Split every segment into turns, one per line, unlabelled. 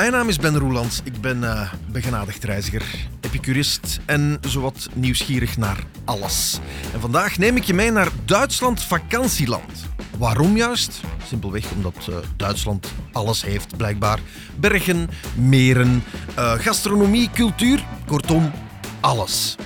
Mijn naam is Ben Roelands. Ik ben uh, begenadigd reiziger, epicurist en zowat nieuwsgierig naar alles. En vandaag neem ik je mee naar Duitsland vakantieland. Waarom juist? Simpelweg omdat uh, Duitsland alles heeft, blijkbaar. Bergen, meren, uh, gastronomie, cultuur, kortom, alles.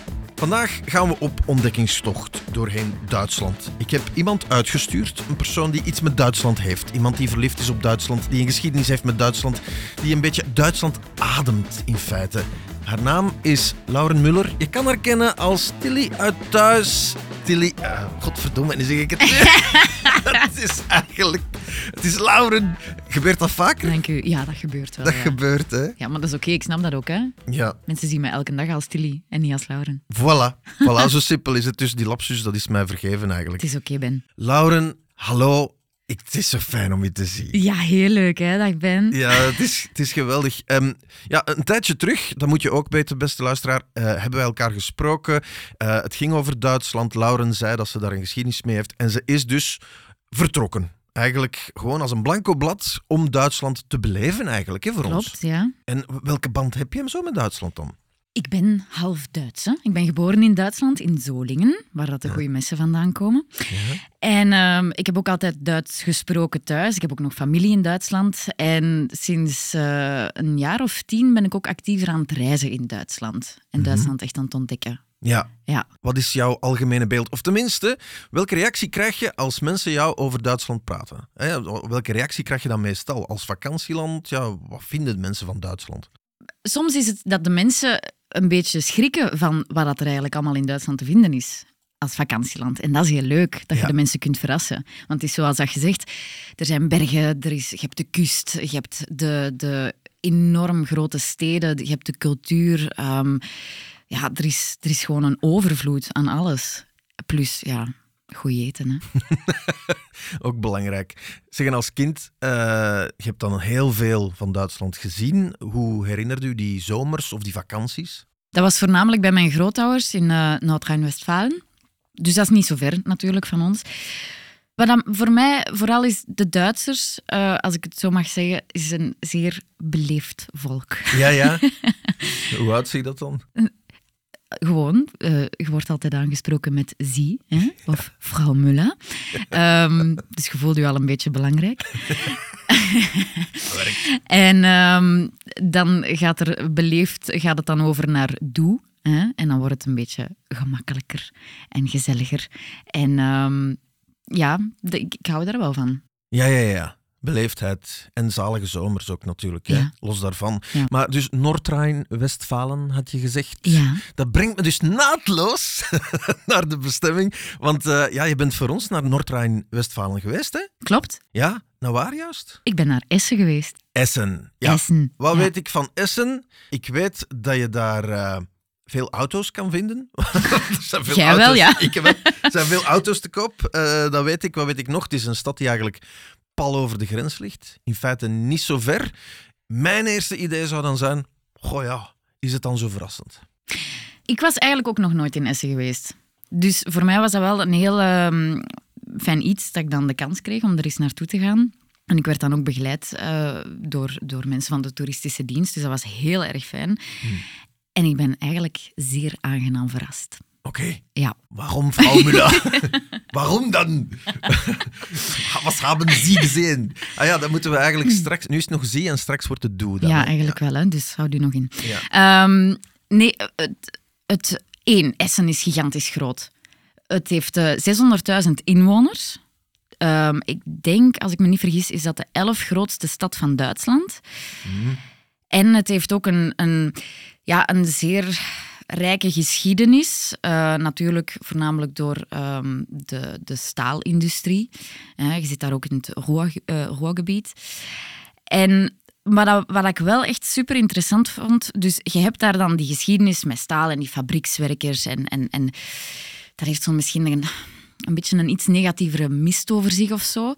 Vandaag gaan we op ontdekkingstocht doorheen Duitsland. Ik heb iemand uitgestuurd, een persoon die iets met Duitsland heeft. Iemand die verliefd is op Duitsland, die een geschiedenis heeft met Duitsland, die een beetje Duitsland ademt in feite. Haar naam is Lauren Muller. Je kan haar kennen als Tilly uit Thuis. Tilly, uh, godverdomme, nu zeg ik het. het is eigenlijk, het is Lauren. Gebeurt dat vaker?
Dank u. Ja, dat gebeurt wel.
Dat
ja.
gebeurt, hè?
Ja, maar dat is oké. Ik snap dat ook, hè?
Ja.
Mensen zien mij elke dag als Tilly en niet als Lauren.
Voilà. Voilà, zo simpel is het. Dus die lapsus, dat is mij vergeven eigenlijk.
Het is oké, Ben.
Lauren, hallo. Ik, het is zo fijn om je te zien.
Ja, heel leuk, hè, dat ik ben.
Ja, het is, het is geweldig. Um, ja, een tijdje terug, dat moet je ook weten, beste luisteraar, uh, hebben wij elkaar gesproken. Uh, het ging over Duitsland. Lauren zei dat ze daar een geschiedenis mee heeft. En ze is dus vertrokken. Eigenlijk gewoon als een blanco blad om Duitsland te beleven, eigenlijk, hè, voor
Klopt,
ons.
Klopt, ja.
En welke band heb je hem zo met Duitsland dan?
Ik ben half Duits. Hè? Ik ben geboren in Duitsland, in Zolingen, waar dat de goede messen vandaan komen.
Ja.
En um, ik heb ook altijd Duits gesproken thuis. Ik heb ook nog familie in Duitsland. En sinds uh, een jaar of tien ben ik ook actiever aan het reizen in Duitsland. En
Mhm.
Duitsland echt aan het ontdekken.
Ja.
Ja.
Wat is jouw algemene beeld? Of tenminste, welke reactie krijg je als mensen jou over Duitsland praten? Hè, welke reactie krijg je dan meestal? Als vakantieland, ja, wat vinden mensen van Duitsland?
Soms is het dat de mensen een beetje schrikken van wat er eigenlijk allemaal in Duitsland te vinden is als vakantieland. En dat is heel leuk, dat
Ja.
je de mensen kunt verrassen. Want het is zoals dat je zegt, er zijn bergen, er is, je hebt de kust, je hebt de, de enorm grote steden, je hebt de cultuur. ehm, ja, er is, er is gewoon een overvloed aan alles. Plus, ja, goed eten. Hè?
Ook belangrijk. Zeggen als kind, eh, je hebt dan heel veel van Duitsland gezien. Hoe herinnert u die zomers of die vakanties?
Dat was voornamelijk bij mijn grootouders in uh, Noord-Rijn-Westfalen. Dus dat is niet zo ver natuurlijk van ons. Wat dan voor mij vooral is de Duitsers, uh, als ik het zo mag zeggen, is een zeer beleefd volk.
Ja, ja. Hoe oud zie je dat dan?
Gewoon, uh, je wordt altijd aangesproken met zie, hè? of vrouw Mulla. um, dus je voelt je al een beetje belangrijk. en um, dan gaat, er beleefd, gaat het dan over naar doe. Hè? En dan wordt het een beetje gemakkelijker en gezelliger. En um, ja, de, ik, ik hou daar wel van.
Ja, ja, ja. Beleefdheid en zalige zomers ook natuurlijk, hè? Los daarvan.
Ja.
Maar dus Noord-Rijn-Westfalen had je gezegd.
Ja.
Dat brengt me dus naadloos naar de bestemming. Want uh, ja, je bent voor ons naar Noord-Rijn-Westfalen geweest, hè?
Klopt.
Ja, naar waar juist?
Ik ben naar Essen geweest.
Essen. Ja.
Essen.
Wat weet ik van Essen? Ik weet dat je daar uh, veel auto's kan vinden. er zijn veel
Jij
auto's.
wel, ja.
Ik heb, er zijn veel auto's te koop. Uh, dat weet ik. Wat weet ik nog? Het is een stad die eigenlijk pal over de grens ligt. In feite niet zo ver. Mijn eerste idee zou dan zijn: goh ja, is het dan zo verrassend?
Ik was eigenlijk ook nog nooit in Essen geweest. Dus voor mij was dat wel een heel um, fijn iets dat ik dan de kans kreeg om er eens naartoe te gaan. En ik werd dan ook begeleid uh, door, door mensen van de toeristische dienst. Dus dat was heel erg fijn.
Hmm.
En ik ben eigenlijk zeer aangenaam verrast.
Oké. Okay.
Ja.
Waarom, Frau Müller? Waarom dan? Wat hebben Sie gezien? Ah ja, dan moeten we eigenlijk straks... Nu is het nog zie en straks wordt het doe. Dan,
ja,
hè?
eigenlijk
ja.
wel. Hè? Dus houd u nog in.
Ja.
Um, nee, het, het één, Essen is gigantisch groot. Het heeft uh, 600.000 inwoners. Um, ik denk, als ik me niet vergis, is dat de elf grootste stad van Duitsland.
Mm.
En het heeft ook een, een, ja, een zeer rijke geschiedenis. Uh, natuurlijk voornamelijk door um, de, de staalindustrie. Uh, je zit daar ook in het Ruhrgebied. En maar dat, wat ik wel echt super interessant vond, dus je hebt daar dan die geschiedenis met staal en die fabriekswerkers en, en, en dat heeft zo misschien een, een beetje een iets negatievere mist over zich of zo.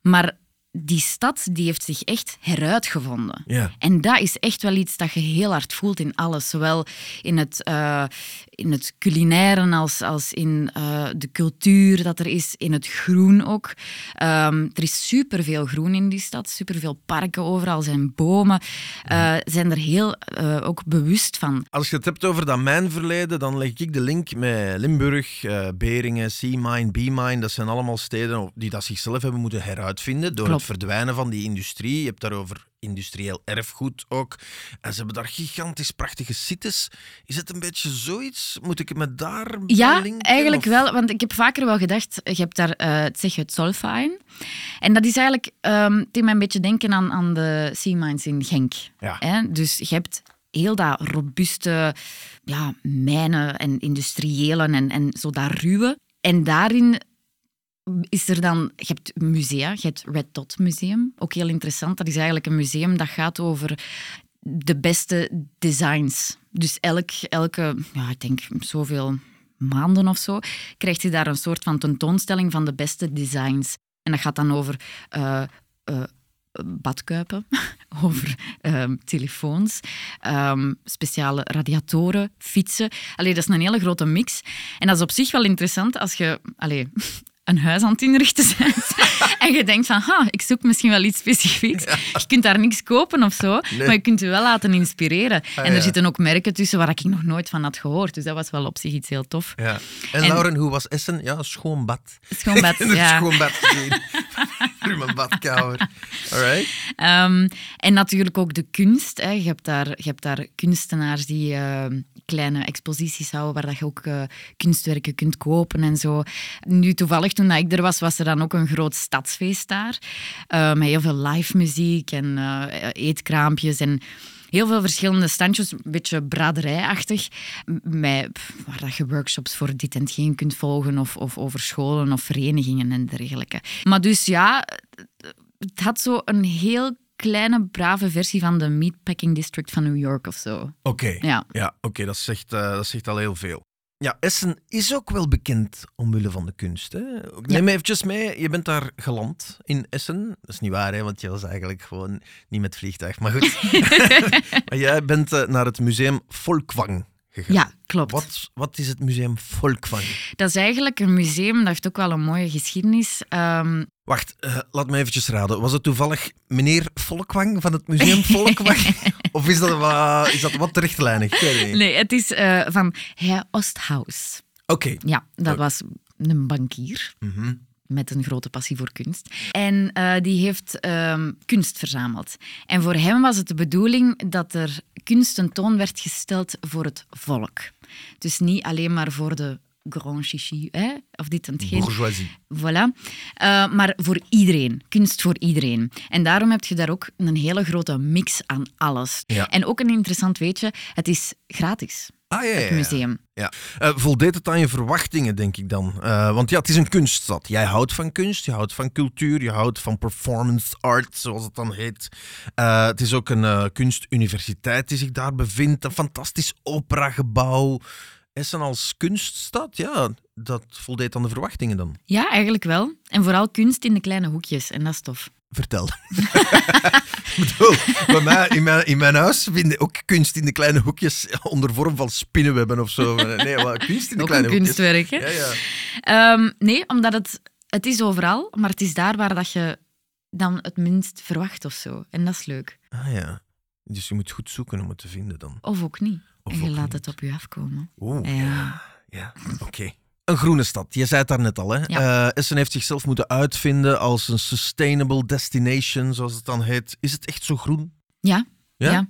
Maar die stad die heeft zich echt heruitgevonden.
Ja.
En dat is echt wel iets dat je heel hard voelt in alles. Zowel in het, uh, in het culinaire als, als in uh, de cultuur dat er is, in het groen ook. Um, er is superveel groen in die stad, superveel parken, overal zijn bomen. Uh, zijn er heel ook bewust van.
Als je het hebt over dat mijnverleden, dan leg ik de link met Limburg, Beringen, Sea-Mine, B-Mine. Dat zijn allemaal steden die dat zichzelf hebben moeten heruitvinden door
Klopt.
het verdwijnen van die industrie. Je hebt daarover industrieel erfgoed ook. En ze hebben daar gigantisch prachtige sites. Is het een beetje zoiets? Moet ik het met daar
Ja,
linken,
eigenlijk
of?
wel. Want ik heb vaker wel gedacht, je hebt daar uh, het zeg het Solfaen. En dat is eigenlijk, um, het deed mij een beetje denken aan, aan de Sea Mines in Genk.
Ja.
Hè? Dus je hebt heel dat robuuste ja, mijnen en industriële en, en zo dat ruwe. En daarin is er dan, je hebt musea, je hebt Red Dot Museum, ook heel interessant. Dat is eigenlijk een museum dat gaat over de beste designs. Dus elk, elke, ja, ik denk zoveel maanden of zo, krijgt je daar een soort van tentoonstelling van de beste designs. En dat gaat dan over uh, badkuipen, over um, telefoons, um, speciale radiatoren, fietsen. Allee, dat is een hele grote mix. En dat is op zich wel interessant als je... Allee, een huis aan het inrichten bent en je denkt van, ha, ik zoek misschien wel iets specifieks. Ja. Je kunt daar niks kopen of zo, nee. maar je kunt je wel laten inspireren. Ah, en er ja. zitten ook merken tussen waar ik nog nooit van had gehoord. Dus dat was wel op zich iets heel tof.
Ja. En, en Lauren, hoe was Essen? Ja, schoon bad.
Schoon bad, ja.
schoon bad gezien. In mijn badkamer. Alright.
Um, en natuurlijk ook de kunst. Hè. Je, hebt daar, je hebt daar kunstenaars die uh, kleine exposities houden waar dat je ook uh, kunstwerken kunt kopen en zo. Nu, toevallig toen ik er was, was er dan ook een groot stadsfeest daar. Uh, met heel veel live muziek en eetkraampjes en heel veel verschillende standjes, een beetje braderijachtig, met, waar dat je workshops voor dit en geen kunt volgen of, of over scholen of verenigingen en dergelijke. Maar dus ja, het had zo een heel kleine, brave versie van de Meatpacking District van New York of zo.
Oké, okay.
ja.
ja, oké, dat, zegt, uh, dat zegt al heel veel. Ja, Essen is ook wel bekend omwille van de kunst. Hè? Neem me eventjes mee, je bent daar geland in Essen. Dat is niet waar, hè, want je was eigenlijk gewoon niet met vliegtuig. Maar goed. maar jij bent uh, naar het museum Volkwang gegaan.
Ja, klopt.
Wat, wat is het museum Volkwang?
Dat is eigenlijk een museum, dat heeft ook wel een mooie geschiedenis. Um...
Wacht, uh, laat me eventjes raden. Was het toevallig meneer Volkwang van het museum Volkwang? of is dat, wat, is dat wat terechtlijnig?
Nee, het is uh, van Herr Osthaus.
Oké. Okay.
Ja, dat okay. was een bankier.
Mm -hmm
met een grote passie voor kunst. En uh, die heeft uh, kunst verzameld. En voor hem was het de bedoeling dat er kunst tentoon werd gesteld voor het volk. Dus niet alleen maar voor de grand chichi, hè? of dit en hetgeen.
Bourgeoisie.
Voilà. Uh, maar voor iedereen. Kunst voor iedereen. En daarom heb je daar ook een hele grote mix aan alles.
Ja.
En ook een interessant weetje, het is gratis.
Ah, ja, ja,
het museum.
Ja. Uh, voldeed het aan je verwachtingen, denk ik dan? Uh, want ja, het is een kunststad. Jij houdt van kunst, je houdt van cultuur, je houdt van performance art, zoals het dan heet. Uh, het is ook een kunstuniversiteit die zich daar bevindt. Een fantastisch operagebouw. Essen als kunststad, ja, dat voldeed aan de verwachtingen dan.
Ja, eigenlijk wel. En vooral kunst in de kleine hoekjes, en dat is tof.
Vertel. ik bedoel, bij mij, in, mijn, in mijn huis vinden ook kunst in de kleine hoekjes onder vorm van spinnenwebben of zo. Nee, maar kunst in de
ook
kleine
een
hoekjes.
kunstwerk, hè?
Ja, ja.
Um, nee, omdat het, het is overal, maar het is daar waar dat je dan het minst verwacht of zo. En dat is leuk.
Ah ja. Dus je moet goed zoeken om het te vinden dan.
Of ook niet.
Of
en je laat
niet.
het op je afkomen.
Oeh,
Ja.
ja. ja. Oké. Okay. Een groene stad, je zei het daarnet al. Hè?
Ja.
Uh, Essen heeft zichzelf moeten uitvinden als een sustainable destination, zoals het dan heet. Is het echt zo groen?
Ja.
Ja?
Ja.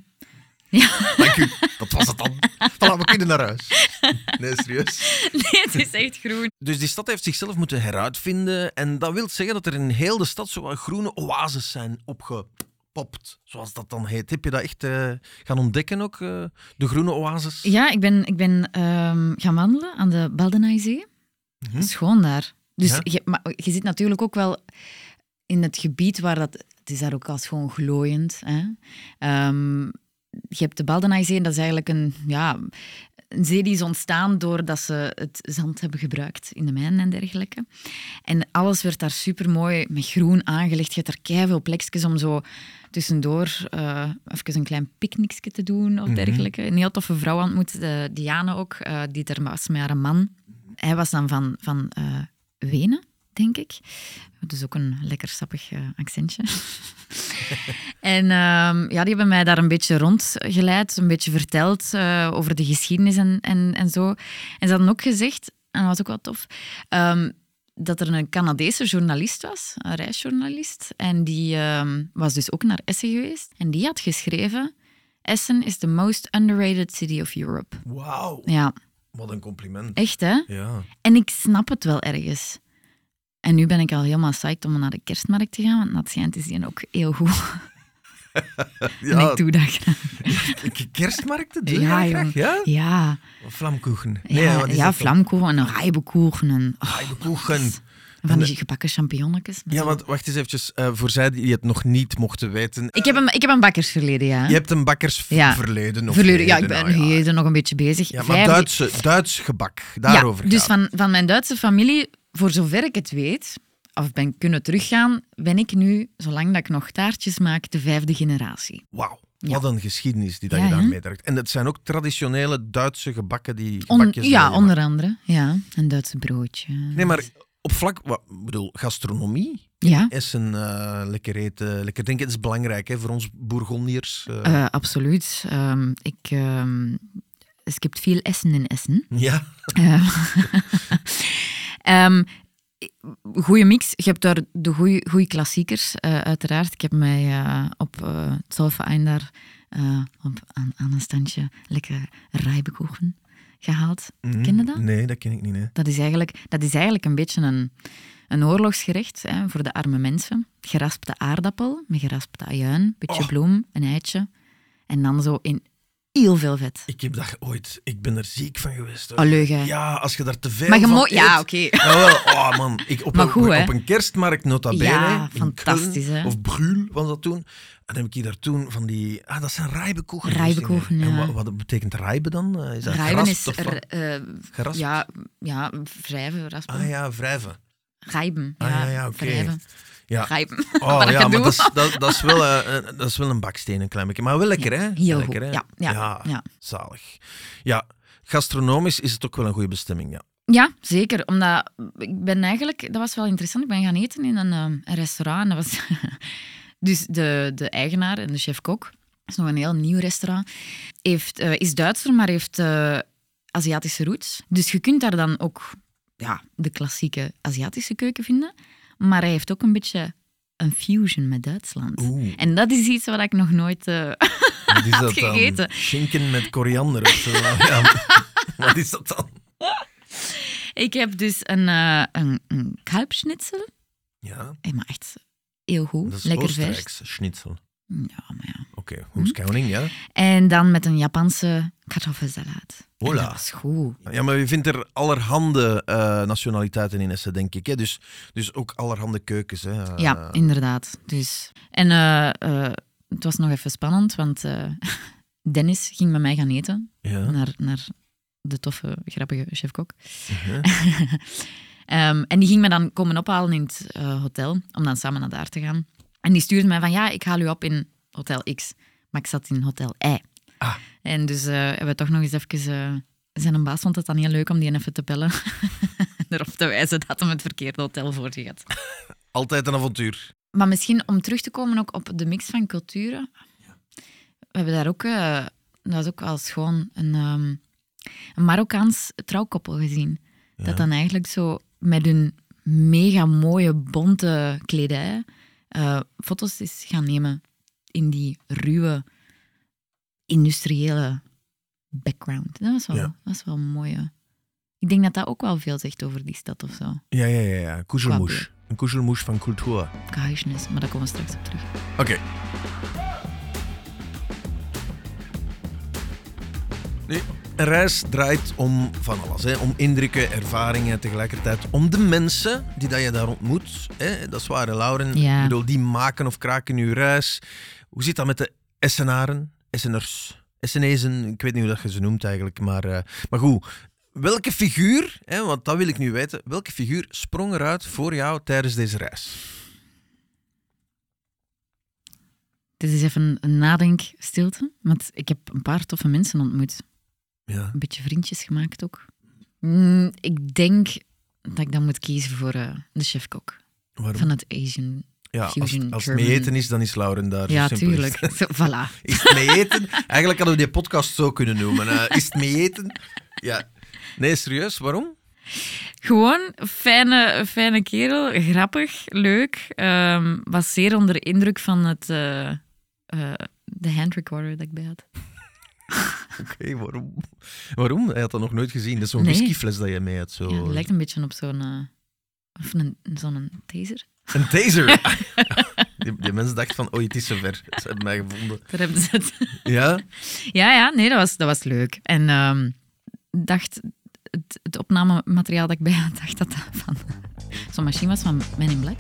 Ja.
Dank u, dat was het dan. Voilà, we kunnen naar huis. Nee, serieus.
Nee, het is echt groen.
Dus die stad heeft zichzelf moeten heruitvinden. En dat wil zeggen dat er in heel de stad zo wat groene oases zijn opgepopt, zoals dat dan heet. Heb je dat echt uh, gaan ontdekken ook, uh, de groene oases?
Ja, ik ben, ik ben um, gaan wandelen aan de Baldenaizee.
Hm?
Schoon daar. Dus
Ja?
je, maar je zit natuurlijk ook wel in het gebied waar dat... Het is daar ook al gewoon glooiend. Hè? Ehm, je hebt de Baldenaizee en dat is eigenlijk een... Ja, een zee die is ontstaan doordat ze het zand hebben gebruikt in de mijnen en dergelijke. En alles werd daar super mooi met groen aangelegd. Je hebt er keiveel plekjes om zo tussendoor uh, even een klein picknickje te doen of dergelijke. Een heel toffe vrouw ontmoet, uh, Diane ook, uh, die er was met haar man. Hij was dan van, van Wenen, denk ik. Dus ook een lekker sappig accentje. en um, ja, die hebben mij daar een beetje rondgeleid, een beetje verteld uh, over de geschiedenis en, en, en zo. En ze hadden ook gezegd, en dat was ook wel tof, um, dat er een Canadese journalist was, een reisjournalist. En die um, was dus ook naar Essen geweest. En die had geschreven, Essen is the most underrated city of Europe.
Wauw.
Ja.
Wat een compliment.
Echt, hè?
Ja.
En ik snap het wel ergens. En nu ben ik al helemaal psyched om naar de kerstmarkt te gaan, want dat schijnt is die ook heel goed.
ja,
en ik doe dat graag.
Kerstmarkten? Doe
ja,
je graag? Ja?
Ja.
Vlamkoegen.
Nee, ja, ja vlamkoegen en rijbekoegen. En,
oh, rijbekoegen.
Van die gebakken champignonnetjes.
Ja, want wacht eens eventjes. Uh, voor zij die het nog niet mochten weten.
Ik heb een, ik heb een bakkersverleden, ja.
Je hebt een bakkersverleden?
Ja. Verleden, ja, ik ben nou, ja. nog een beetje bezig.
Ja, maar Duitse, Duits gebak, daarover
ja, dus van, van mijn Duitse familie, voor zover ik het weet, of ben kunnen teruggaan, ben ik nu, zolang dat ik nog taartjes maak, de vijfde generatie.
Wauw. Wat een geschiedenis die dat je daar meedraagt. En het zijn ook traditionele Duitse gebakken die
ja, onder andere. Ja, een Duitse broodje.
Nee, maar op vlak... Wat, bedoel, gastronomie
ja.
is een uh, lekker eten, lekker denken. Het is belangrijk hè, voor ons Bourgondiërs.
Uh. Uh, absoluut. Um, ik... Um, es gibt veel essen in Essen.
Ja.
um, goede mix. Je hebt daar de goede klassiekers, uh, uiteraard. Ik heb mij uh, op uh, het daar op, aan, aan, een standje lekker rijbekoegen gehaald. Mm, ken je dat?
Nee, dat ken ik niet. Nee.
Dat, is eigenlijk, dat is eigenlijk een beetje een, een oorlogsgerecht hè, voor de arme mensen. Geraspte aardappel met geraspte ajuin, beetje oh. bloem, een eitje. En dan zo in heel veel vet.
Ik heb dat ooit... Ik ben er ziek van geweest.
Hoor. Oh,
ja, als je daar te veel
maar je
van.
Ja, oké. Okay.
Ja, oh man. Ik, op,
maar goed,
op, op, een kerstmarkt nota bene.
Ja, fantastisch. hè?
Of Brul was dat toen. En dan heb ik daar toen van die... Ah, dat zijn rijbekoegen.
Rijbekoegen, ja.
En wat, wat, betekent rijben dan? Is dat
rijben is...
Of
uh, ja, ja, wrijven, raspen.
Ah ja, wrijven.
Rijben,
ah,
ja,
ja, oké.
Okay.
Ja.
Grijpen.
Oh ja, maar dat is, dat, dat, is wel, uh, dat is wel een baksteen, een klein beetje. Maar wel lekker, hè?
Heel
lekker,
goed.
Hè?
Ja, ja, ja,
zalig. Ja, gastronomisch is het ook wel een goede bestemming, ja.
Ja, zeker. Omdat ik ben eigenlijk... Dat was wel interessant. Ik ben gaan eten in een, um, een restaurant. En dat was dus de, de eigenaar en de chef-kok. Dat is nog een heel nieuw restaurant. Heeft, uh, is Duitser, maar heeft uh, Aziatische roots. Dus je kunt daar dan ook ja, de klassieke Aziatische keuken vinden. Maar hij heeft ook een beetje een fusion met Duitsland.
Oeh.
En dat is iets wat ik nog nooit uh,
wat is
had
dat
gegeten.
Dan? Schinken met koriander of zo. ja, wat is dat dan?
Ik heb dus een, uh, een, een kalbschnitzel.
Ja.
Hey, maar echt heel goed.
Dat is
Lekker vers.
schnitzel.
Ja, maar ja.
Oké, okay. who's counting, ja?
En dan met een Japanse kartoffelsalaat.
Hola.
En dat was goed.
Ja, maar je vindt er allerhande uh, nationaliteiten in Essen, denk ik. Hè? Dus, dus ook allerhande keukens. Hè? Uh,
Ja, inderdaad. Dus. En uh, het was nog even spannend, want Dennis ging met mij gaan eten.
Ja.
Naar, naar de toffe, grappige chef-kok.
-huh.
um, en die ging me dan komen ophalen in het hotel, om dan samen naar daar te gaan. En die stuurde mij van, ja, ik haal u op in Hotel X. Maar ik zat in Hotel Y.
Ah.
En dus uh, hebben we toch nog eens even... Uh, zijn baas vond het dan heel leuk om die even te bellen. Erop te wijzen dat hem het verkeerde hotel voor zich had.
Altijd een avontuur.
Maar misschien om terug te komen ook op de mix van culturen.
Ja.
We hebben daar ook... Uh, dat is ook wel schoon. Een, um, een Marokkaans trouwkoppel gezien.
Ja.
Dat dan eigenlijk zo met hun mega mooie, bonte kledij... Uh, foto's is gaan nemen in die ruwe, industriële background. Dat was wel,
Ja.
dat was wel een mooie. Ik denk dat dat ook wel veel zegt over die stad of zo.
Ja, ja, ja. ja. Kuzelmoes. Een kuzelmoes van cultuur.
Geheimnis, maar daar komen we straks op terug.
Oké. Nu, een reis draait om van alles. Hè. Om indrukken, ervaringen, tegelijkertijd om de mensen die dat je daar ontmoet. Hè. Dat is waar, Lauren.
Ja.
Ik bedoel, die maken of kraken je reis. Hoe zit dat met de Essenaren, Esseners? Essenezen, ik weet niet hoe dat je ze noemt eigenlijk, maar, eh, maar goed. Welke figuur, hè, want dat wil ik nu weten, welke figuur sprong eruit voor jou tijdens deze reis?
Dit is even een nadenkstilte, want ik heb een paar toffe mensen ontmoet.
Ja.
Een beetje vriendjes gemaakt ook. Mm, ik denk dat ik dan moet kiezen voor eh, de chefkok
Waarom?
van het Asian.
Ja, als,
Fusion
als het eten is, dan is Lauren daar.
Ja,
is
tuurlijk. Zo, voilà.
Is het mee eten? Eigenlijk hadden we die podcast zo kunnen noemen. eh, is het mee eten? Ja. Nee, serieus, waarom?
Gewoon fijne, fijne kerel, grappig, leuk. Ehm, was zeer onder de indruk van het, eh, eh, de handrecorder dat ik bij had.
Oké, waarom? Waarom? Hij had dat nog nooit gezien. Dat is zo'n
Nee.
whiskyfles dat je mee had. Zo.
Ja, het lijkt een beetje op zo'n eh, of een, zo'n taser.
Een taser. die, die mensen dachten van, oh, het is zover. Ze hebben mij gevonden.
Daar hebben ze het.
Ja?
Ja, ja, nee, dat was, dat was leuk. En ehm, dacht, het, het opnamemateriaal dat ik bij had, dacht dat dat van zo'n machine was van Men in Black.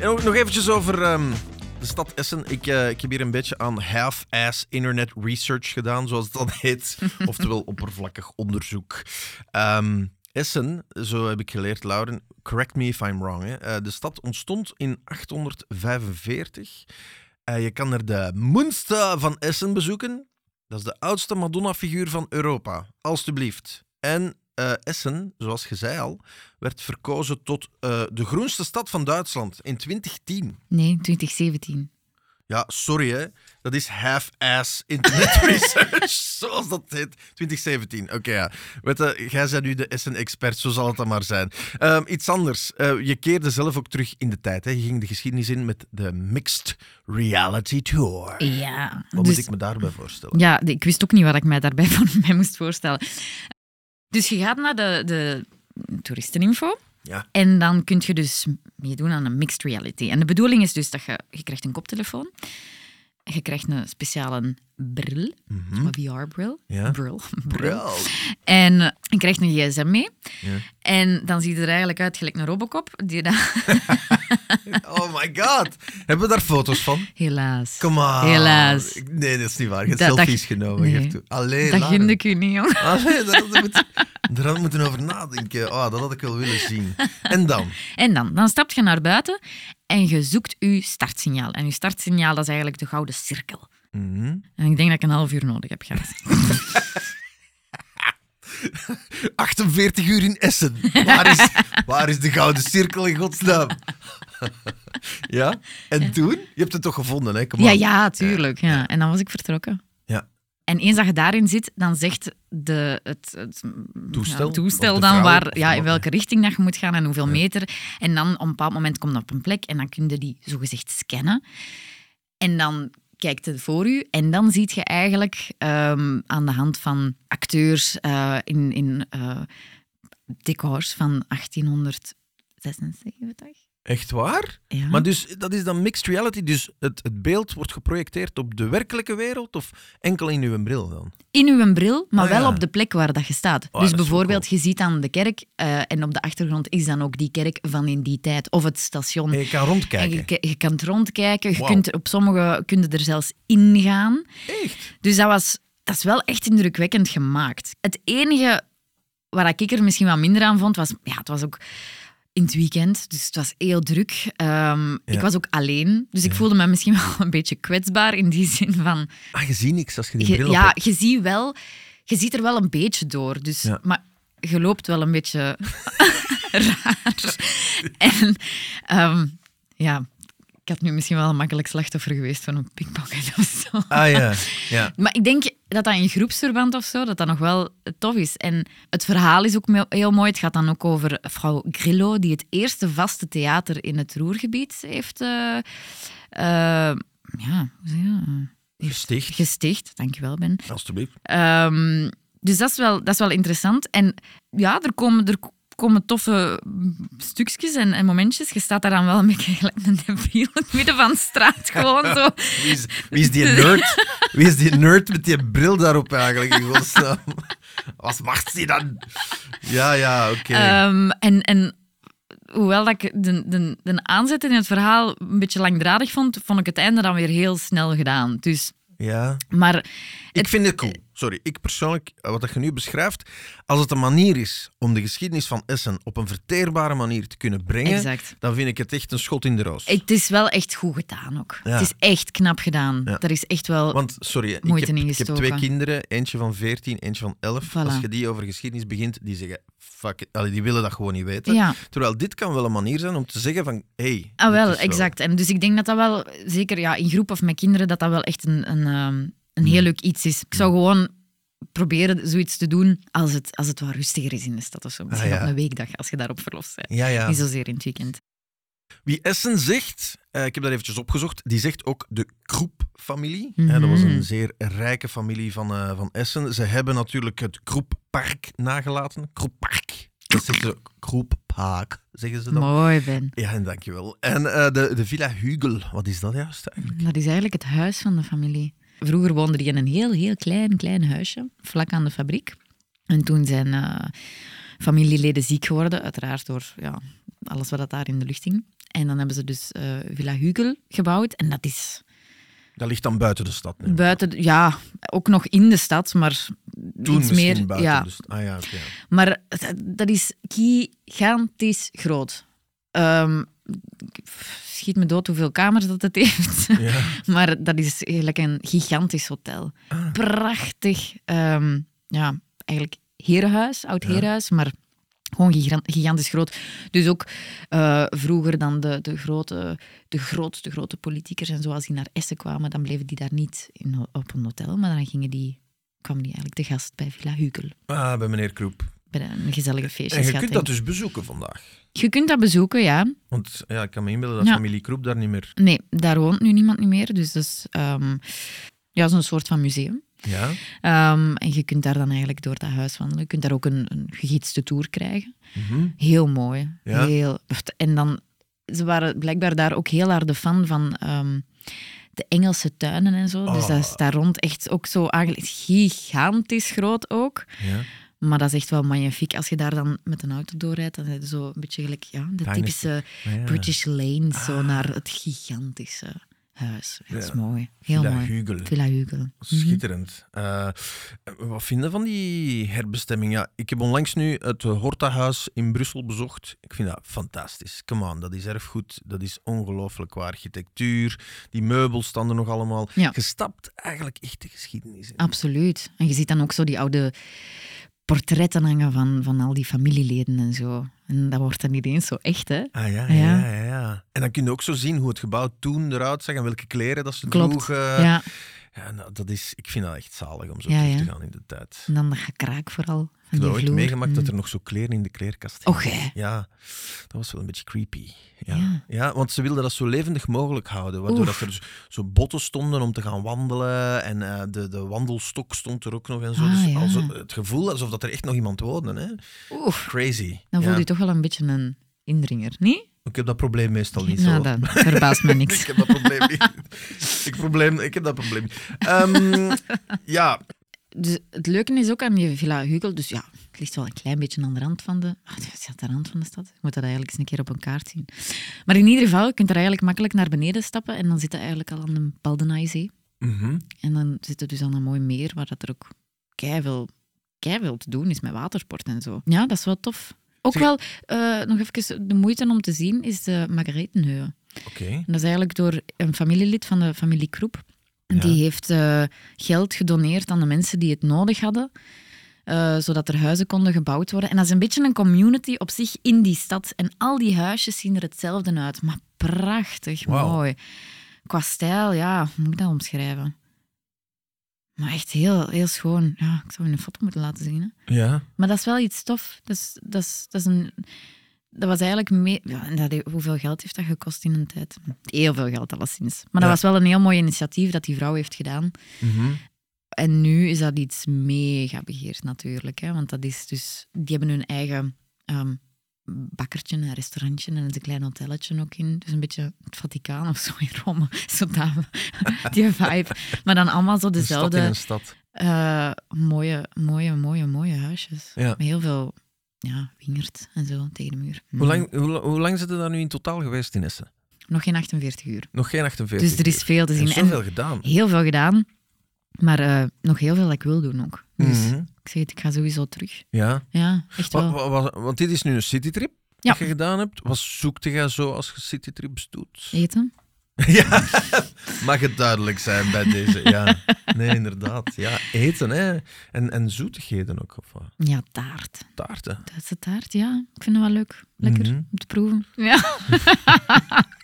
Nog eventjes over ehm, de stad Essen. Ik, eh, ik heb hier een beetje aan half-ass internet research gedaan, zoals dat heet. Oftewel oppervlakkig onderzoek. Ehm, Essen, zo heb ik geleerd, Lauren, correct me if I'm wrong. Hè. Eh, de stad ontstond in 845. Eh, je kan er de Munster van Essen bezoeken. Dat is de oudste Madonna-figuur van Europa. Alsjeblieft. En eh, Essen, zoals je zei al, werd verkozen tot eh, de groenste stad van Duitsland in 2010.
Nee, 2017.
Ja, sorry hè. Dat is half-ass internet research, zoals dat heet. 2017, oké ja. Weet je, jij bent nu de Essen-expert, zo zal het dan maar zijn. Ehm, iets anders. Eh, je keerde zelf ook terug in de tijd. Hè. Je ging de geschiedenis in met de Mixed Reality Tour.
Ja.
Wat
dus,
moet ik me daarbij voorstellen?
Ja, ik wist ook niet wat ik mij daarbij voor mij moest voorstellen. Dus je gaat naar de, de toeristeninfo.
Ja.
En dan kun je dus meedoen aan een mixed reality. En de bedoeling is dus dat je, je krijgt een koptelefoon. Je krijgt een speciale bril,
Mhm.
een VR-bril.
Ja.
Bril. bril. En eh, je krijgt een gsm mee.
Ja.
En dan ziet je er eigenlijk uit gelijk een Robocop. Die dan,
Oh my god. Hebben we daar foto's van?
helaas.
Come on.
Helaas.
Nee, dat is niet waar. Je hebt
Dat- dat-
selfies genomen.
nee.
toe. Allee,
Dat gun ik u niet, jong.
Allee, daar had ik moeten, daar had moeten over nadenken. Oh, dat had ik wel willen zien. En dan?
En dan, dan stap je naar buiten en je zoekt je startsignaal. En je startsignaal, dat is eigenlijk de gouden cirkel.
Mhm.
En ik denk dat ik een half uur nodig heb gehad.
48 uur in Essen. Waar is, waar is de gouden cirkel in godsnaam? ja? En toen? Je hebt het toch gevonden, hè?
Ja, ja, tuurlijk. Ja. En dan was ik vertrokken. En eens dat je daarin zit, dan zegt de, het, het
Toestel?
ja, toestel
de
dan
vrouw?
waar, ja, in welke richting dat je moet gaan en hoeveel meter. En dan op een bepaald moment komt dat op een plek en dan kun je die zogezegd scannen. En dan kijkt het voor u en dan zie je eigenlijk ehm, aan de hand van acteurs eh, in, in eh, decors van 1876.
Echt waar?
Ja.
Maar dus, dat is dan mixed reality. Dus het, het beeld wordt geprojecteerd op de werkelijke wereld of enkel in uw bril dan?
In uw bril, maar
Ah,
wel
ja.
op de plek waar dat je staat.
Oh,
dus bijvoorbeeld, je ziet dan de kerk eh, en op de achtergrond is dan ook die kerk van in die tijd. Of het station.
En je kan
En
rondkijken.
je, kan rondkijken. Je kunt op sommige kun je er zelfs ingaan.
Echt?
Dus dat, was, dat is wel echt indrukwekkend gemaakt. Het enige waar ik er misschien wat minder aan vond, was... Ja, het was ook in het weekend, dus het was heel druk. Ehm, Ik was ook alleen, dus ik voelde me misschien wel een beetje kwetsbaar in die zin van...
Ah, je ziet niks als je die bril op
ja, je ziet wel... Je ziet er wel een beetje door, dus...
Ja.
Maar je loopt wel een beetje raar. En ehm, ja, ik had nu misschien wel een makkelijk slachtoffer geweest van een pickpocket of zo.
Ah ja, ja.
Maar ik denk dat dat in groepsverband of zo, dat dat nog wel tof is. En het verhaal is ook heel mooi. Het gaat dan ook over vrouw Grillo, die het eerste vaste theater in het Roergebied heeft eh, eh, ja, hoe zeg je?
Gesticht.
gesticht. Dankjewel, Ben.
Alsjeblieft.
Ehm, dus dat is, wel, dat is wel interessant. En ja, er komen, er komen toffe stukjes en, en momentjes. Je staat daar dan wel een beetje gelijk een debiel in het midden van de straat. Gewoon zo.
Wie is, wie is die nerd? Wie is die nerd met die bril daarop eigenlijk? godsnaam? Wat macht die dan? Ja, ja, oké.
Ehm, en, en hoewel dat ik de, de, de aanzet in het verhaal een beetje langdradig vond, vond ik het einde dan weer heel snel gedaan. Dus,
Ja.
maar
Ik vind het cool. Sorry, ik persoonlijk, eh, wat je nu beschrijft, als het een manier is om de geschiedenis van Essen op een verteerbare manier te kunnen brengen,
exact.
dan vind ik het echt een schot in de roos.
Het is wel echt goed gedaan ook.
Ja.
Het is echt knap gedaan.
Ja.
Er is echt wel...
Want, sorry, ik
Moeite
heb, ik heb twee kinderen, eentje van 14, eentje van 11.
Voilà.
Als je die over geschiedenis begint, die zeggen, fuck it. Die willen dat gewoon niet weten.
ja,
Terwijl dit kan wel een manier zijn om te zeggen van, hey,
ah, wel, exact. En dus ik denk dat dat wel, zeker ja, in groep of met kinderen, dat dat wel echt een, een, ehm, een heel leuk iets is. Ik zou gewoon proberen zoiets te doen als het, als het wat rustiger is in de stad of zo. Misschien
Ah, ja.
op een weekdag, als je daar op verlof bent.
Ja, ja.
Niet zozeer in het weekend.
Wie Essen zegt, eh, ik heb dat eventjes opgezocht, die zegt ook de Kroep-familie.
Mhm.
Dat was een zeer rijke familie van, eh, van Essen. Ze hebben natuurlijk het Kroeppark nagelaten. Kroeppark. Dat zeggen ze Kroeppark, zeggen ze dan.
Mooi, Ben.
Ja, en dankjewel. En eh, de, de Villa Hugel, wat is dat juist eigenlijk?
Dat is eigenlijk het huis van de familie. Vroeger woonde die in een heel, heel klein, klein huisje, vlak aan de fabriek. En toen zijn eh, familieleden ziek geworden, uiteraard door ja, alles wat daar in de lucht hing. En dan hebben ze dus eh, Villa Hugel gebouwd. En dat is
Dat ligt dan buiten de stad.
buiten, ja, ook nog in de stad, maar.
Toen
iets meer.
buiten
ja.
de stad. Ah ja.
Maar dat- dat is gigantisch groot. Ehm, schiet me dood hoeveel kamers dat het heeft.
Ja.
Maar dat is eigenlijk een gigantisch hotel.
Ah.
Prachtig. ehm, ja, eigenlijk herenhuis, oud
Ja.
herenhuis, maar gewoon gigan- gigantisch groot. Dus ook eh, vroeger dan de, de, grote, de grootste grote politiekers en zo, als die naar Essen kwamen, dan bleven die daar niet in, op een hotel, maar dan gingen die, kwamen die eigenlijk te gast bij Villa Hugel.
Ah, bij meneer Kroep.
Bij een gezellige feestje.
En je kunt dat dus bezoeken vandaag.
Je kunt dat bezoeken, ja.
Want ja, ik kan me inbeelden dat
Ja.
familie Kroep daar niet meer...
Nee, daar woont nu niemand niet meer, dus dat is ehm, ja, zo'n soort van museum.
Ja?
Ehm, en je kunt daar dan eigenlijk door dat huis wandelen. Je kunt daar ook een, een gegidste tour krijgen.
Mhm.
Heel mooi.
Ja?
Heel, en dan, ze waren blijkbaar daar ook heel harde fan van ehm, de Engelse tuinen en zo. Dus
Oh.
dat is daar rond echt ook zo eigenlijk gigantisch groot ook.
Ja.
Maar dat is echt wel magnifiek. Als je daar dan met een auto doorrijdt, dan is het zo een beetje gelijk ja, de
Tiny
typische
ja.
British Lane, zo
Ah.
naar het gigantische huis. Dat is
Ja.
mooi. Heel
Villa
mooi.
Hugel.
Villa Hugel. Mhm.
Schitterend. Eh, wat vinden van die herbestemming? Ja, ik heb onlangs nu het Hortahuis in Brussel bezocht. Ik vind dat fantastisch. Come on, dat is erfgoed. Dat is ongelooflijk qua architectuur. Die meubels staan er nog allemaal.
Ja.
Je stapt eigenlijk echt de geschiedenis in.
Absoluut. En je ziet dan ook zo die oude portretten hangen van, van al die familieleden en zo. En dat wordt dan niet eens zo echt, hè?
Ah ja,
Ja.
ja, ja, ja. En dan kun je ook zo zien hoe het gebouw toen eruit zag en welke kleren dat ze
Klopt.
droegen.
ja.
Ja, nou, dat is, ik vind dat echt zalig om zo
Ja,
terug
ja.
te gaan in de tijd.
En dan dat gekraak vooral.
Ik heb ooit meegemaakt dat
Mm.
er nog zo kleren in de kleerkast
Och,
hingen.
hè?
Ja, dat was wel een beetje creepy. Ja.
Ja.
Ja. want ze wilden dat zo levendig mogelijk houden. Waardoor
Oef.
dat er zo- zo botten stonden om te gaan wandelen. En eh, de, de wandelstok stond er ook nog en zo.
Ah,
dus
ja.
alsof- het gevoel alsof dat er echt nog iemand woonde. Hè?
Oef,
Crazy.
dan voel
Ja.
je toch wel een beetje een indringer, niet?
Ik heb dat probleem meestal niet
nou,
zo.
dat verbaast me niks.
ik heb dat probleem niet. ik, probleem, ik heb dat probleem niet. Ehm, ja,
Dus het leuke is ook aan die Villa Hugel, dus ja, het ligt wel een klein beetje aan de rand van de... Ah, het is aan de rand van de stad. Je moet dat eigenlijk eens een keer op een kaart zien. Maar in ieder geval, je kunt er eigenlijk makkelijk naar beneden stappen en dan zit je eigenlijk al aan de Baldenaizee.
Mhm.
En dan zit je dus aan een mooi meer waar dat er ook keiveel, keiveel te doen is met watersport en zo. Ja, dat is wel tof. Ook
Zeg-
wel, eh, nog even de moeite om te zien, is de Margaretenheuwe.
oké.
Dat is eigenlijk door een familielid van de familie Kroep.
Ja.
Die heeft eh, geld gedoneerd aan de mensen die het nodig hadden, eh, zodat er huizen konden gebouwd worden. En dat is een beetje een community op zich in die stad. En al die huisjes zien er hetzelfde uit, maar prachtig mooi. Qua stijl, ja, hoe moet ik dat omschrijven? Maar echt heel, heel schoon. Ja, ik zou je een foto moeten laten zien. Hè?
Ja.
Maar dat is wel iets tof. Dat, is, dat, is, dat, is een, dat was eigenlijk... mee- ja, en dat, hoeveel geld heeft dat gekost in een tijd? Heel veel geld, alleszins. Maar dat was wel een heel mooi initiatief dat die vrouw heeft gedaan.
Mhm.
En nu is dat iets mega begeerd natuurlijk. Hè? Want dat is dus... Die hebben hun eigen ehm, bakkertje, een restaurantje en een klein hotelletje ook in. Dus een beetje het Vaticaan of zo in Rome. Zo dat, die vibe. Maar dan allemaal zo
Een stad in
dezelfde
een stad.
eh, mooie, mooie, mooie, mooie huisjes.
Ja.
Met heel veel ja, wingerd en zo tegen de muur.
Hoe lang, hoe, hoe lang zit je daar nu in totaal geweest in Essen?
Nog geen 48 uur.
Nog geen 48
Dus er is veel te
Er
zien.
is
En
zoveel gedaan.
heel veel gedaan, maar eh, nog heel veel dat ik wil doen ook. Dus
Mhm.
Ik zeg het, ik ga sowieso terug.
Ja.
Ja, echt wel.
wa- wa- want dit is nu een citytrip
Ja.
dat je gedaan hebt. Wat zoekte jij zo als je citytrips doet?
Eten?
Ja, mag het duidelijk zijn bij deze. Ja, nee, inderdaad. Ja, eten, hè. En, en zoetigheden ook, of wat?
Ja, taart.
Taarten.
Duitse taart, ja. Ik vind het wel leuk. Lekker
Mhm.
om te proeven. Ja.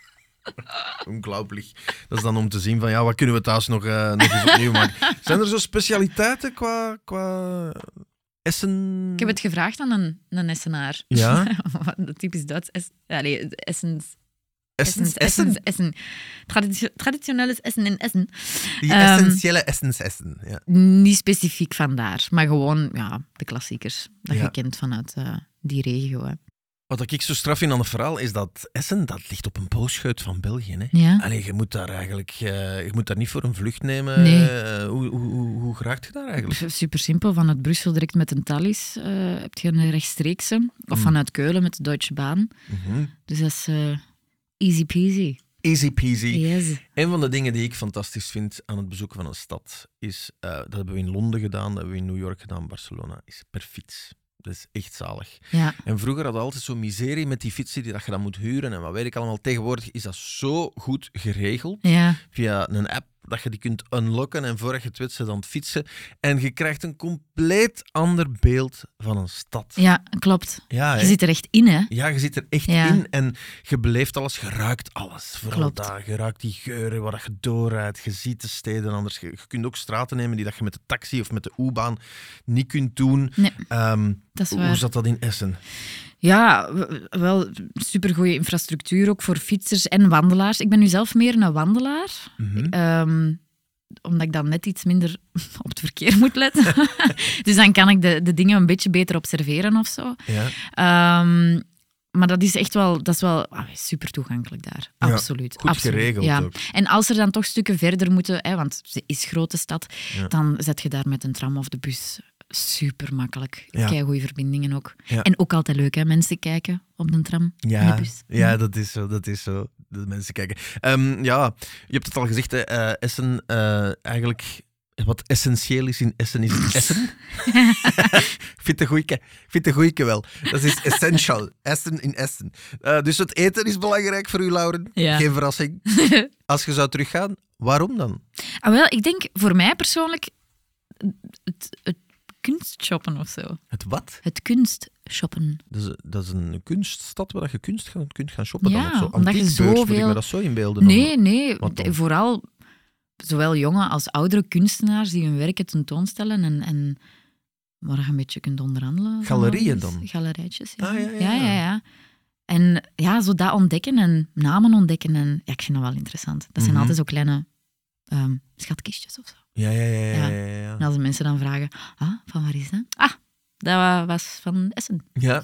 Ongelooflijk. Dat is dan om te zien van, ja, wat kunnen we thuis nog, eh, nog eens opnieuw maken. Zijn er zo specialiteiten qua, qua Essen?
Ik heb het gevraagd aan een, een Essenaar.
Ja?
Typisch Duits. Es, allee, Essens.
Essens,
Essens,
Essen?
Essen. Traditio- Essen in Essen.
Die
Ehm,
essentiële Essens Essen. Ja.
Niet specifiek vandaar, maar gewoon ja, de klassiekers. Dat
Ja.
je kent vanuit eh, die regio. Hè.
Wat ik zo straf vind aan het verhaal is dat Essen, dat ligt op een boogscheut van België. Hè?
Ja.
Allee, je moet daar eigenlijk eh, je moet daar niet voor een vlucht nemen.
Nee.
Eh, hoe, hoe, hoe, hoe geraakt je daar eigenlijk?
Super simpel. Vanuit Brussel direct met een Thalys eh, heb je een rechtstreekse. Of
Mm.
vanuit Keulen met de Deutsche Bahn.
Mhm.
Dus dat is easy peasy.
Easy peasy.
Yes.
Een van de dingen die ik fantastisch vind aan het bezoeken van een stad is, dat hebben we in Londen gedaan, dat hebben we in New York gedaan, Barcelona, is per fiets. Dat is echt zalig.
Ja.
En vroeger hadden we altijd zo'n miserie met die fietsen die dat je dan moet huren en wat weet ik allemaal. Tegenwoordig is dat zo goed geregeld
Ja.
via een app dat je die kunt unlocken en voordat je het weet, aan het fietsen. En je krijgt een compleet ander beeld van een stad.
ja, klopt.
Ja,
Je zit er echt in, hè?
Ja, je zit er echt
Ja.
in en je beleeft alles, je ruikt alles. Vooral daar, je ruikt die geuren waar je doorrijdt, je ziet de steden anders. Je, je kunt ook straten nemen die dat je met de taxi of met de U-baan niet kunt doen.
Nee.
Ehm,
Dat is
hoe
waar.
zat dat in Essen?
Ja, wel supergoeie infrastructuur ook voor fietsers en wandelaars. Ik ben nu zelf meer een wandelaar.
Mhm.
Ehm, omdat ik dan net iets minder op het verkeer moet letten. dus dan kan ik de, de dingen een beetje beter observeren of zo.
Ja.
Ehm, maar dat is echt wel, dat is wel ah, super toegankelijk daar.
Ja,
absoluut.
goed
absoluut.
geregeld
ja.
ook.
En als er dan toch stukken verder moeten, hè, want ze is grote stad,
Ja.
dan zet je daar met een tram of de bus super makkelijk.
Ja.
goede verbindingen ook.
Ja.
En ook altijd leuk, hè? Mensen kijken op de tram en de
Ja,
bus.
ja, dat is zo. Dat is zo. De mensen kijken. Ehm, ja, je hebt het al gezegd, hè, eh, Essen, eh, eigenlijk wat essentieel is in Essen is Essen. ik vind het een goeie, ik vind het een goeie wel. Dat is essential. Essen in Essen. Eh, dus het eten is belangrijk voor u, Lauren.
Ja.
Geen verrassing. Als je zou teruggaan, waarom dan?
Ah, wel, ik denk voor mij persoonlijk het, het kunstshoppen of zo.
Het wat?
Het kunstshoppen.
Dat is, dat is een kunststad waar je kunst gaan, kunt gaan shoppen
Ja,
dan of zo.
omdat je
Antiekbeurs, moet ik
zoveel-
me dat zo inbeelden? dan?
Nee, nee.
Dan?
Vooral zowel jonge als oudere kunstenaars die hun werken tentoonstellen en, en waar je een beetje kunt onderhandelen.
Galerieën dan?
Galerijtjes, ja.
Ah, ja, ja,
ja,
ja.
ja, ja. En ja, zo dat ontdekken en namen ontdekken. En, ja, ik vind dat wel interessant. Dat zijn
Mhm.
altijd zo kleine ehm, schatkistjes of zo.
Ja, ja, ja. ja,
Ja. En als de mensen dan vragen, ah, van waar is dat? Ah, dat wa- was van Essen.
Ja.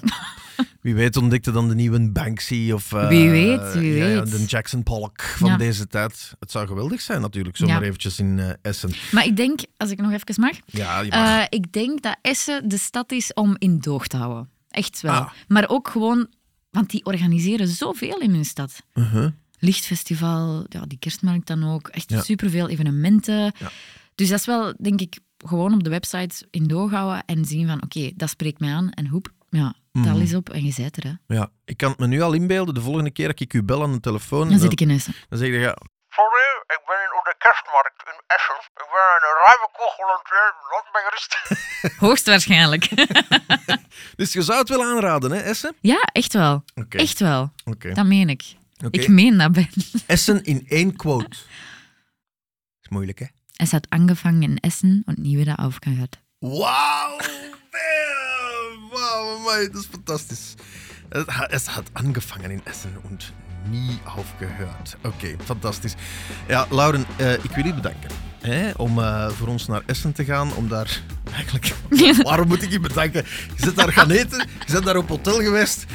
Wie weet ontdekte dan de nieuwe Banksy of... eh,
Wie weet, wie
ja,
weet.
de Jackson Pollock van
Ja.
deze tijd. Het zou geweldig zijn natuurlijk, zomaar
Ja.
eventjes in eh, Essen.
Maar ik denk, als ik nog even mag,
Ja, je mag.
Eh, ik denk dat Essen de stad is om in doog te houden. Echt wel.
Ah.
Maar ook gewoon, want die organiseren zoveel in hun stad.
Uh-huh.
Lichtfestival, ja, die kerstmarkt dan ook. Echt
Ja.
superveel evenementen.
Ja.
Dus dat is wel, denk ik, gewoon op de website in doog houden en zien van, oké, dat spreekt mij aan. En hoep, ja,
Mhm.
tal is op en je zijt er. Hè.
Ja, ik kan het me nu al inbeelden, de volgende keer dat ik u bel aan de telefoon,
Dan zit ik in Essen.
dan zeg je, ja,
Sorry, ik ben in op de kerstmarkt in Essen. Ik ben een ruime kogel aan. Laat me gerust.
Hoogstwaarschijnlijk.
dus je zou het wel aanraden, hè, Essen?
ja, echt wel. Echt wel.
Oké.
Dat meen ik. Ik meen dat, Ben.
Essen in één quote. is moeilijk, hè?
Es hat angefangen in Essen und nie wieder aufgehört.
Wauw! Bam! Wauw, amai, dat is fantastisch. Het, het had angefangen in Essen en nie aufgehört. Oké, fantastisch. Ja, Lauren, eh, ik wil je bedanken hè, om eh, voor ons naar Essen te gaan. Om daar eigenlijk. Waarom moet ik je bedanken? Je zit daar gaan eten, je bent daar op hotel geweest.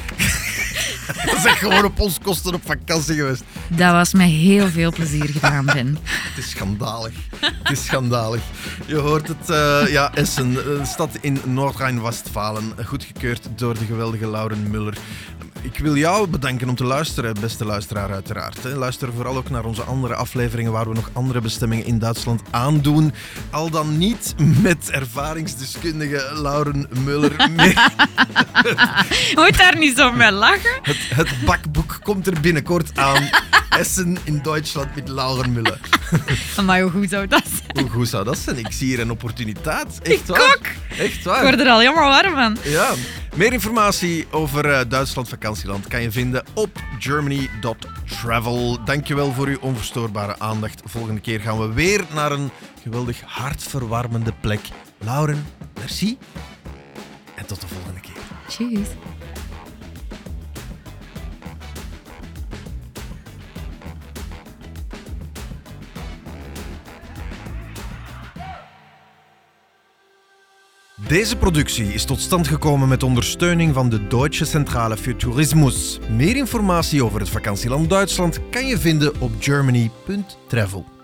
je bent gewoon op ons kosten op vakantie geweest.
Dat was met heel veel plezier gedaan, Ben.
Het is schandalig. Het is schandalig. Je hoort het, eh, ja, Essen, een stad in Noord-Rijn-Westfalen, goedgekeurd door de geweldige Lauren Muller. Ik wil jou bedanken om te luisteren, beste luisteraar uiteraard. Luister vooral ook naar onze andere afleveringen waar we nog andere bestemmingen in Duitsland aandoen. Al dan niet met ervaringsdeskundige Lauren Muller. mee.
Moet daar niet zo mee lachen?
Het, het bakboek komt er binnenkort aan. Essen in Duitsland met Lauren Muller.
Maar hoe goed zou dat zijn?
Hoe goed zou dat zijn? Ik zie hier een opportuniteit. Echt
Ik
waar.
ook.
Echt
Ik
waar.
word er al helemaal warm van.
Ja. Meer informatie over eh, Duitsland vakantieland kan je vinden op germany.travel. Dankjewel voor uw onverstoorbare aandacht. Volgende keer gaan we weer naar een geweldig hartverwarmende plek. Lauren, merci. En tot de volgende keer.
Tjus.
Deze productie is tot stand gekomen met ondersteuning van de Deutsche Centrale für Tourismus. Meer informatie over het vakantieland Duitsland kan je vinden op germany.travel.